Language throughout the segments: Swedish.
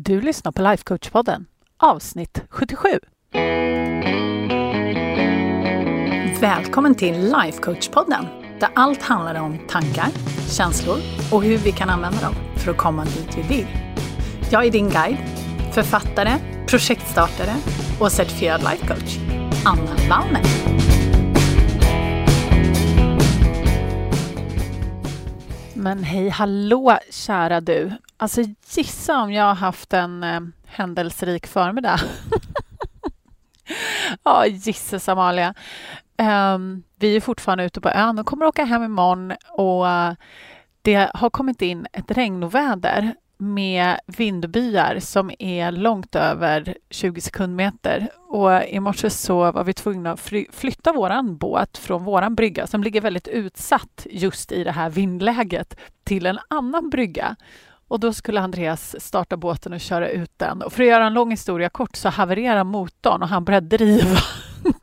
Du lyssnar på Lifecoach-podden, avsnitt 77. Välkommen till Lifecoach-podden, där allt handlar om tankar, känslor och hur vi kan använda dem för att komma dit vi vill. Jag är din guide, författare, projektstartare och certifierad lifecoach, Anna Wallner. Men hej hallå kära du! Alltså gissa om jag har haft en eh, händelserik förmiddag. ja, gisses Amalia. Um, vi är fortfarande ute på ön och kommer åka hem imorgon och uh, det har kommit in ett regnoväder med vindbyar som är långt över 20 sekundmeter. Och I morse så var vi tvungna att flytta våran båt från våran brygga som ligger väldigt utsatt just i det här vindläget till en annan brygga. Och Då skulle Andreas starta båten och köra ut den. Och För att göra en lång historia kort så havererar motorn och han börjar driva.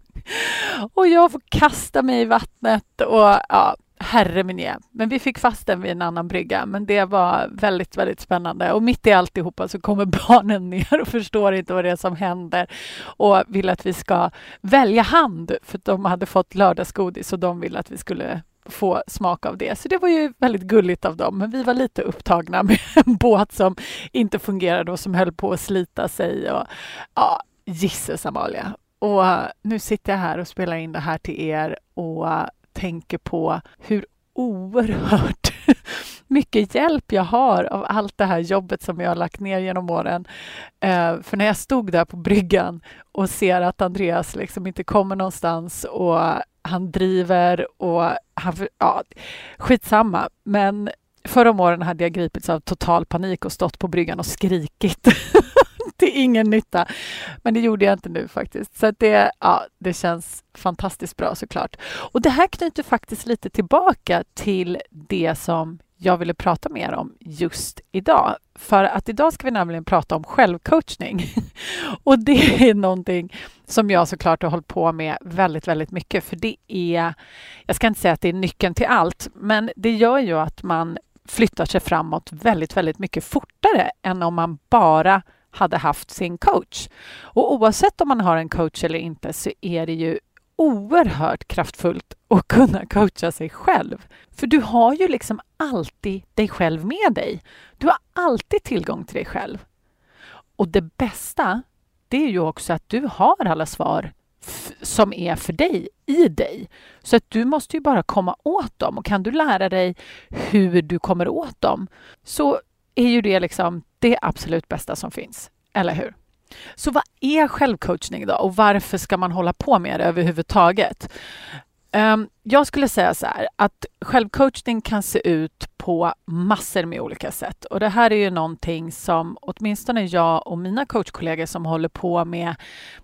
och jag får kasta mig i vattnet. och ja, herre min je. Men vi fick fast den vid en annan brygga. Men det var väldigt, väldigt spännande. Och mitt i alltihopa så kommer barnen ner och förstår inte vad det är som händer och vill att vi ska välja hand för de hade fått lördagsgodis och de ville att vi skulle få smak av det. Så det var ju väldigt gulligt av dem. Men vi var lite upptagna med en båt som inte fungerade och som höll på att slita sig. Och, ja, gisses Amalia. Och eh, nu sitter jag här och spelar in det här till er och eh, tänker på hur oerhört mycket hjälp jag har av allt det här jobbet som jag har lagt ner genom åren. Eh, för när jag stod där på bryggan och ser att Andreas liksom inte kommer någonstans och han driver och han... Ja, skitsamma. Men förra om åren hade jag gripits av total panik och stått på bryggan och skrikit till ingen nytta. Men det gjorde jag inte nu faktiskt. Så det, ja, det känns fantastiskt bra såklart. Och det här knyter faktiskt lite tillbaka till det som jag ville prata mer om just idag. För att idag ska vi nämligen prata om självcoachning. Och det är någonting som jag såklart har hållit på med väldigt, väldigt mycket. För det är, jag ska inte säga att det är nyckeln till allt, men det gör ju att man flyttar sig framåt väldigt, väldigt mycket fortare än om man bara hade haft sin coach. Och oavsett om man har en coach eller inte så är det ju oerhört kraftfullt att kunna coacha sig själv. För du har ju liksom alltid dig själv med dig. Du har alltid tillgång till dig själv. Och det bästa, det är ju också att du har alla svar som är för dig, i dig. Så att du måste ju bara komma åt dem. Och kan du lära dig hur du kommer åt dem så är ju det liksom det absolut bästa som finns. Eller hur? Så vad är självcoachning då och varför ska man hålla på med det överhuvudtaget? Ehm, jag skulle säga så här att självcoachning kan se ut på massor med olika sätt. Och det här är ju någonting som åtminstone jag och mina coachkollegor som håller på med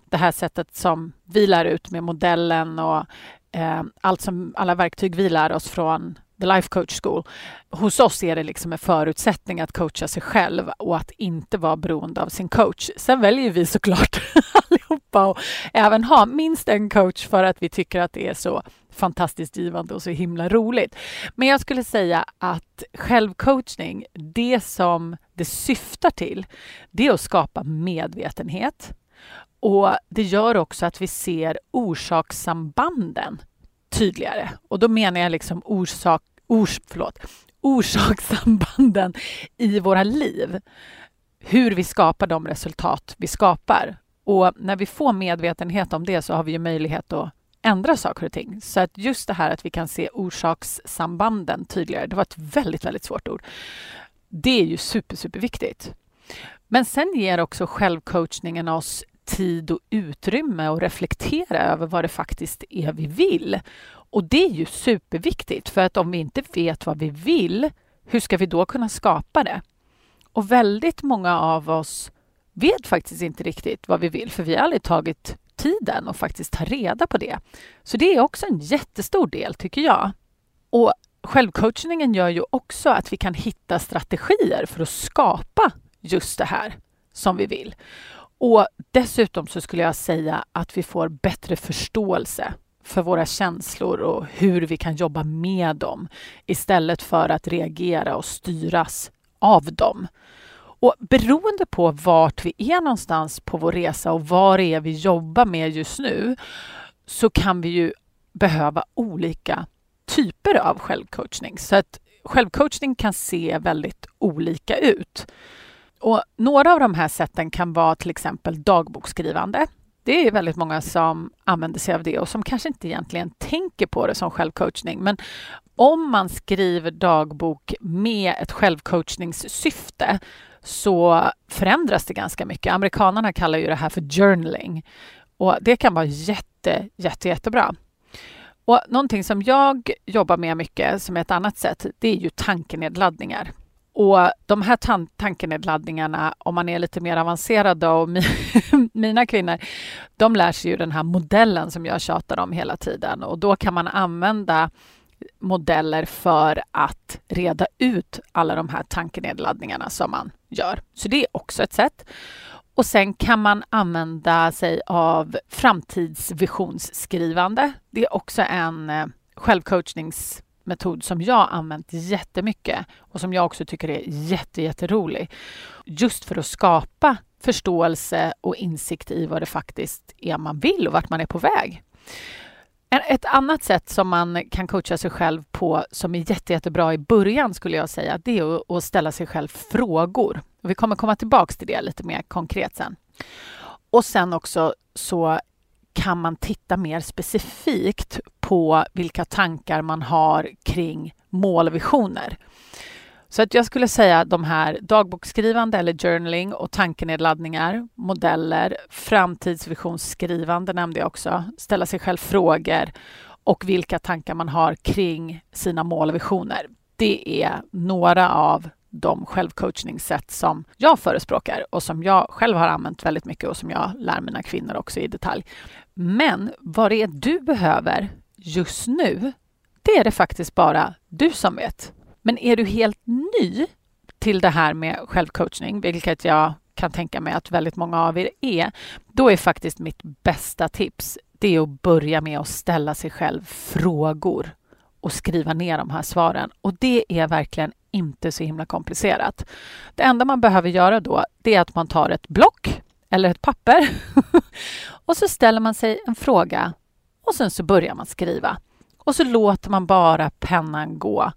det här sättet som vi lär ut med modellen och ehm, allt som, alla verktyg vi lär oss från The Life Coach School. Hos oss är det liksom en förutsättning att coacha sig själv och att inte vara beroende av sin coach. Sen väljer vi såklart allihopa att även ha minst en coach för att vi tycker att det är så fantastiskt givande och så himla roligt. Men jag skulle säga att självcoachning, det som det syftar till, det är att skapa medvetenhet. Och det gör också att vi ser orsakssambanden tydligare. Och då menar jag liksom orsak, ors, förlåt, orsakssambanden i våra liv. Hur vi skapar de resultat vi skapar. Och när vi får medvetenhet om det så har vi ju möjlighet att ändra saker och ting. Så att just det här att vi kan se orsakssambanden tydligare, det var ett väldigt, väldigt svårt ord. Det är ju super, superviktigt. Men sen ger också självcoachningen oss tid och utrymme att reflektera över vad det faktiskt är vi vill. Och det är ju superviktigt, för att om vi inte vet vad vi vill, hur ska vi då kunna skapa det? Och väldigt många av oss vet faktiskt inte riktigt vad vi vill, för vi har aldrig tagit tiden och faktiskt ta reda på det. Så det är också en jättestor del, tycker jag. Och självcoachningen gör ju också att vi kan hitta strategier för att skapa just det här som vi vill. Och dessutom så skulle jag säga att vi får bättre förståelse för våra känslor och hur vi kan jobba med dem istället för att reagera och styras av dem. Och beroende på vart vi är någonstans på vår resa och vad det är vi jobbar med just nu så kan vi ju behöva olika typer av självcoachning. Så att självcoachning kan se väldigt olika ut. Och några av de här sätten kan vara till exempel dagboksskrivande. Det är väldigt många som använder sig av det och som kanske inte egentligen tänker på det som självcoachning. Men om man skriver dagbok med ett självcoachningssyfte så förändras det ganska mycket. Amerikanerna kallar ju det här för journaling och det kan vara jätte, jätte, jättebra. Och någonting som jag jobbar med mycket, som är ett annat sätt, det är ju tankenedladdningar. Och de här tan tankenedladdningarna, om man är lite mer avancerad då, och mina kvinnor, de lär sig ju den här modellen som jag tjatar om hela tiden och då kan man använda modeller för att reda ut alla de här tankenedladdningarna som man gör. Så det är också ett sätt. Och sen kan man använda sig av framtidsvisionsskrivande. Det är också en eh, självcoachnings metod som jag använt jättemycket och som jag också tycker är jätterolig. Just för att skapa förståelse och insikt i vad det faktiskt är man vill och vart man är på väg. Ett annat sätt som man kan coacha sig själv på som är jätte, jättebra i början skulle jag säga, det är att ställa sig själv frågor. Vi kommer komma tillbaks till det lite mer konkret sen. Och sen också så kan man titta mer specifikt på vilka tankar man har kring mål och visioner. Så att jag skulle säga de här dagboksskrivande eller journaling och tankenedladdningar, modeller, framtidsvisionsskrivande nämnde jag också, ställa sig själv frågor och vilka tankar man har kring sina mål och visioner. Det är några av de självcoachningssätt som jag förespråkar och som jag själv har använt väldigt mycket och som jag lär mina kvinnor också i detalj. Men vad det är du behöver just nu, det är det faktiskt bara du som vet. Men är du helt ny till det här med självcoachning, vilket jag kan tänka mig att väldigt många av er är, då är faktiskt mitt bästa tips det är att börja med att ställa sig själv frågor och skriva ner de här svaren. Och det är verkligen inte så himla komplicerat. Det enda man behöver göra då, det är att man tar ett block eller ett papper och så ställer man sig en fråga och sen så börjar man skriva. Och så låter man bara pennan gå.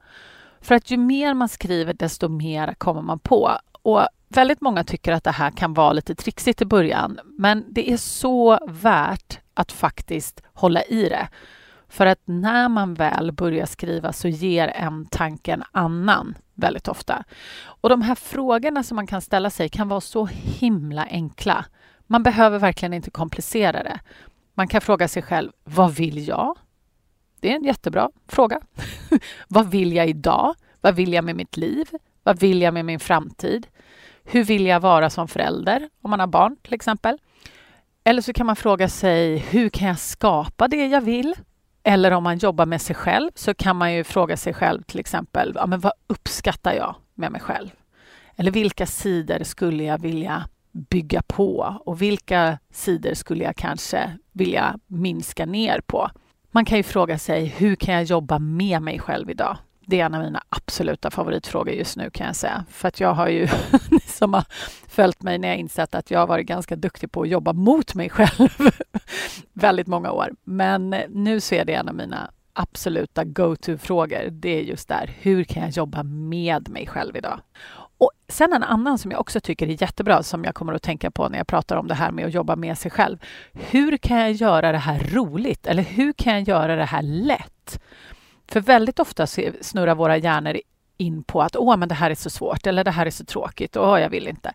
För att ju mer man skriver, desto mer kommer man på. Och väldigt många tycker att det här kan vara lite trixigt i början, men det är så värt att faktiskt hålla i det. För att när man väl börjar skriva så ger en tanke en annan väldigt ofta. Och de här frågorna som man kan ställa sig kan vara så himla enkla. Man behöver verkligen inte komplicera det. Man kan fråga sig själv, vad vill jag? Det är en jättebra fråga. vad vill jag idag? Vad vill jag med mitt liv? Vad vill jag med min framtid? Hur vill jag vara som förälder om man har barn till exempel? Eller så kan man fråga sig hur kan jag skapa det jag vill? Eller om man jobbar med sig själv så kan man ju fråga sig själv till exempel, ja, men vad uppskattar jag med mig själv? Eller vilka sidor skulle jag vilja bygga på och vilka sidor skulle jag kanske vilja minska ner på? Man kan ju fråga sig, hur kan jag jobba med mig själv idag? Det är en av mina absoluta favoritfrågor just nu kan jag säga. För att jag har ju, ni som har följt mig när jag insett att jag har varit ganska duktig på att jobba mot mig själv väldigt många år. Men nu så är det en av mina absoluta go-to-frågor. Det är just där, hur kan jag jobba med mig själv idag? Och sen en annan som jag också tycker är jättebra, som jag kommer att tänka på när jag pratar om det här med att jobba med sig själv. Hur kan jag göra det här roligt? Eller hur kan jag göra det här lätt? För väldigt ofta snurrar våra hjärnor in på att åh, men det här är så svårt eller det här är så tråkigt och jag vill inte.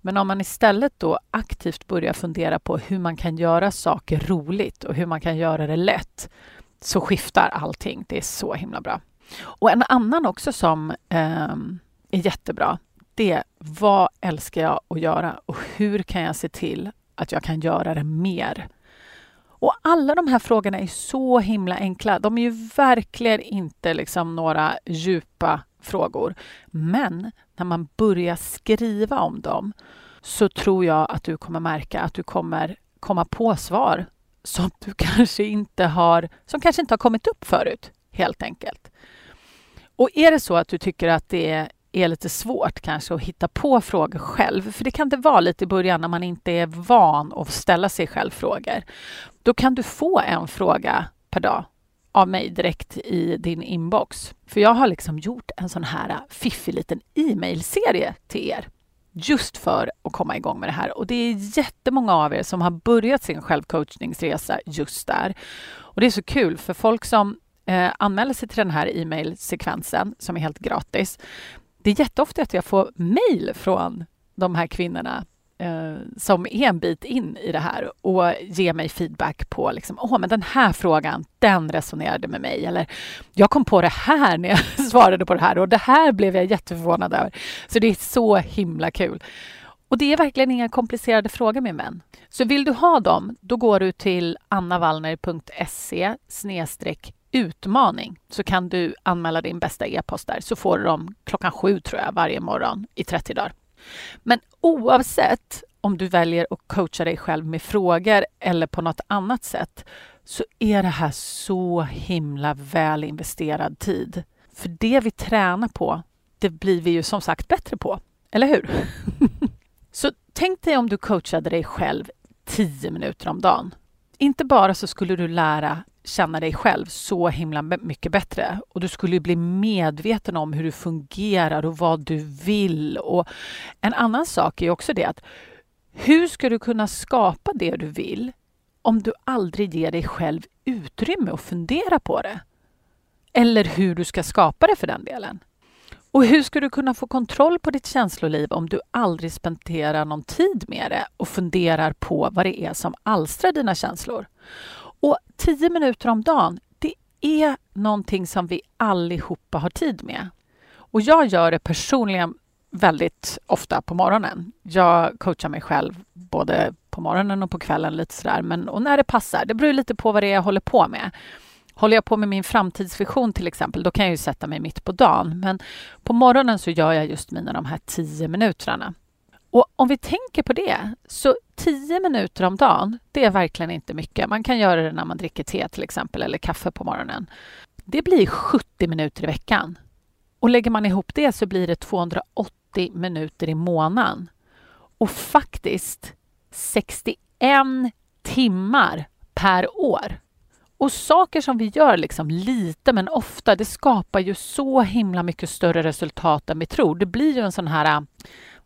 Men om man istället då aktivt börjar fundera på hur man kan göra saker roligt och hur man kan göra det lätt så skiftar allting. Det är så himla bra. Och en annan också som eh, är jättebra, det är vad älskar jag att göra och hur kan jag se till att jag kan göra det mer? Och alla de här frågorna är så himla enkla. De är ju verkligen inte liksom några djupa frågor. Men när man börjar skriva om dem så tror jag att du kommer märka att du kommer komma på svar som du kanske inte har, som kanske inte har kommit upp förut, helt enkelt. Och är det så att du tycker att det är är lite svårt kanske att hitta på frågor själv, för det kan det vara lite i början när man inte är van att ställa sig själv frågor. Då kan du få en fråga per dag av mig direkt i din inbox. För jag har liksom gjort en sån här fiffig liten e-mailserie till er just för att komma igång med det här. Och det är jättemånga av er som har börjat sin självcoachningsresa just där. Och det är så kul för folk som eh, anmäler sig till den här e-mailsekvensen som är helt gratis. Det är jätteofta att jag får mejl från de här kvinnorna eh, som är en bit in i det här och ge mig feedback på liksom, åh, men den här frågan, den resonerade med mig. Eller jag kom på det här när jag svarade på det här och det här blev jag jätteförvånad över. Så det är så himla kul. Och det är verkligen inga komplicerade frågor med män. Så vill du ha dem, då går du till annavallner.se utmaning så kan du anmäla din bästa e-post där så får du dem klockan sju tror jag varje morgon i 30 dagar. Men oavsett om du väljer att coacha dig själv med frågor eller på något annat sätt så är det här så himla väl investerad tid. För det vi tränar på, det blir vi ju som sagt bättre på. Eller hur? så tänk dig om du coachade dig själv 10 minuter om dagen. Inte bara så skulle du lära känna dig själv så himla mycket bättre. Och du skulle bli medveten om hur du fungerar och vad du vill. Och en annan sak är också det att hur ska du kunna skapa det du vill om du aldrig ger dig själv utrymme att fundera på det? Eller hur du ska skapa det för den delen. Och hur ska du kunna få kontroll på ditt känsloliv om du aldrig spenderar någon tid med det och funderar på vad det är som alstrar dina känslor? Och tio minuter om dagen, det är någonting som vi allihopa har tid med. Och jag gör det personligen väldigt ofta på morgonen. Jag coachar mig själv både på morgonen och på kvällen lite sådär. Men, och när det passar. Det beror lite på vad det är jag håller på med. Håller jag på med min framtidsvision till exempel, då kan jag ju sätta mig mitt på dagen. Men på morgonen så gör jag just mina de här tio minuterna. Och om vi tänker på det, så 10 minuter om dagen, det är verkligen inte mycket. Man kan göra det när man dricker te till exempel, eller kaffe på morgonen. Det blir 70 minuter i veckan. Och lägger man ihop det så blir det 280 minuter i månaden. Och faktiskt 61 timmar per år. Och saker som vi gör liksom lite men ofta, det skapar ju så himla mycket större resultat än vi tror. Det blir ju en sån här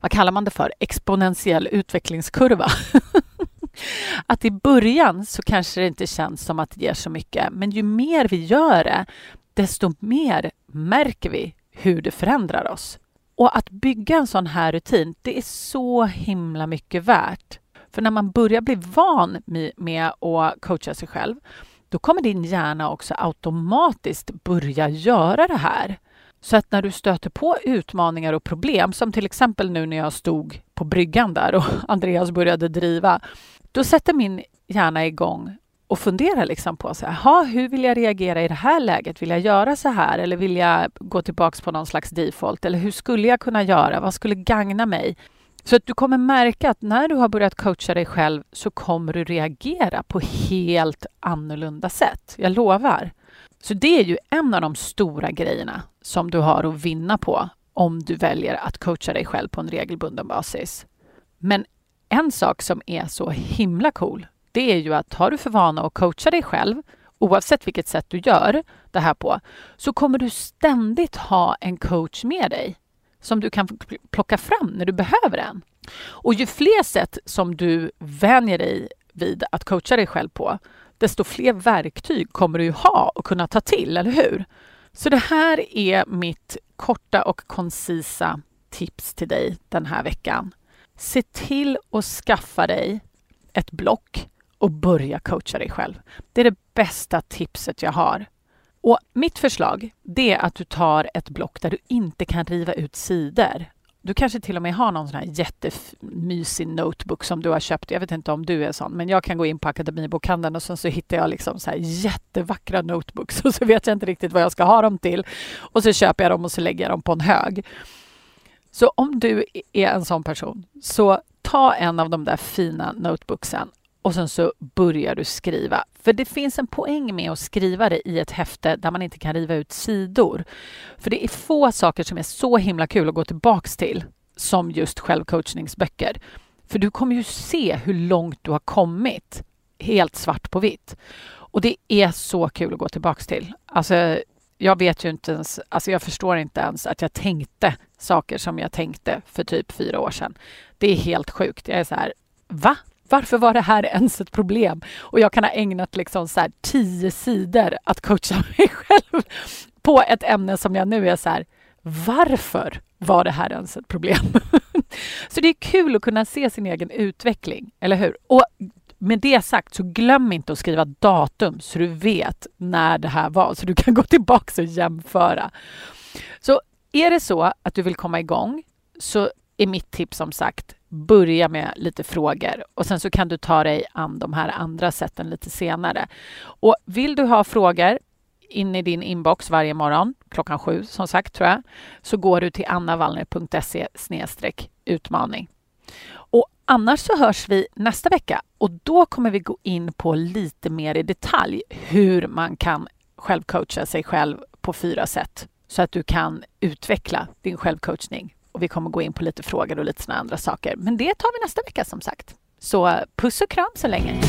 vad kallar man det för, exponentiell utvecklingskurva. att i början så kanske det inte känns som att det ger så mycket, men ju mer vi gör det, desto mer märker vi hur det förändrar oss. Och att bygga en sån här rutin, det är så himla mycket värt. För när man börjar bli van med att coacha sig själv, då kommer din hjärna också automatiskt börja göra det här. Så att när du stöter på utmaningar och problem, som till exempel nu när jag stod på bryggan där och Andreas började driva, då sätter min hjärna igång och funderar liksom på så här, hur vill jag reagera i det här läget? Vill jag göra så här eller vill jag gå tillbaks på någon slags default? Eller hur skulle jag kunna göra? Vad skulle gagna mig? Så att du kommer märka att när du har börjat coacha dig själv så kommer du reagera på helt annorlunda sätt. Jag lovar. Så det är ju en av de stora grejerna som du har att vinna på om du väljer att coacha dig själv på en regelbunden basis. Men en sak som är så himla cool, det är ju att har du för vana att coacha dig själv, oavsett vilket sätt du gör det här på, så kommer du ständigt ha en coach med dig som du kan plocka fram när du behöver en. Och ju fler sätt som du vänjer dig vid att coacha dig själv på, desto fler verktyg kommer du ju ha och kunna ta till, eller hur? Så det här är mitt korta och koncisa tips till dig den här veckan. Se till att skaffa dig ett block och börja coacha dig själv. Det är det bästa tipset jag har. Och mitt förslag det är att du tar ett block där du inte kan riva ut sidor. Du kanske till och med har någon sån här jättemysig notebook som du har köpt. Jag vet inte om du är sån, men jag kan gå in på Akademibokhandeln och sen så hittar jag liksom så här jättevackra notebooks och så vet jag inte riktigt vad jag ska ha dem till. Och så köper jag dem och så lägger jag dem på en hög. Så om du är en sån person, så ta en av de där fina notebooksen och sen så börjar du skriva. För det finns en poäng med att skriva det i ett häfte där man inte kan riva ut sidor. För det är få saker som är så himla kul att gå tillbaks till som just självcoachningsböcker. För du kommer ju se hur långt du har kommit helt svart på vitt. Och det är så kul att gå tillbaks till. Alltså, jag vet ju inte ens, alltså jag förstår inte ens att jag tänkte saker som jag tänkte för typ fyra år sedan. Det är helt sjukt. Jag är så här, va? Varför var det här ens ett problem? Och jag kan ha ägnat liksom så här tio sidor att coacha mig själv på ett ämne som jag nu är så här, varför var det här ens ett problem? så det är kul att kunna se sin egen utveckling, eller hur? Och med det sagt så glöm inte att skriva datum så du vet när det här var så du kan gå tillbaka och jämföra. Så är det så att du vill komma igång så är mitt tips som sagt börja med lite frågor och sen så kan du ta dig an de här andra sätten lite senare. Och vill du ha frågor in i din inbox varje morgon klockan sju som sagt tror jag så går du till annavallner.se utmaning. Och annars så hörs vi nästa vecka och då kommer vi gå in på lite mer i detalj hur man kan självcoacha sig själv på fyra sätt så att du kan utveckla din självcoachning. Och vi kommer gå in på lite frågor och lite såna andra saker. Men det tar vi nästa vecka som sagt. Så puss och kram så länge.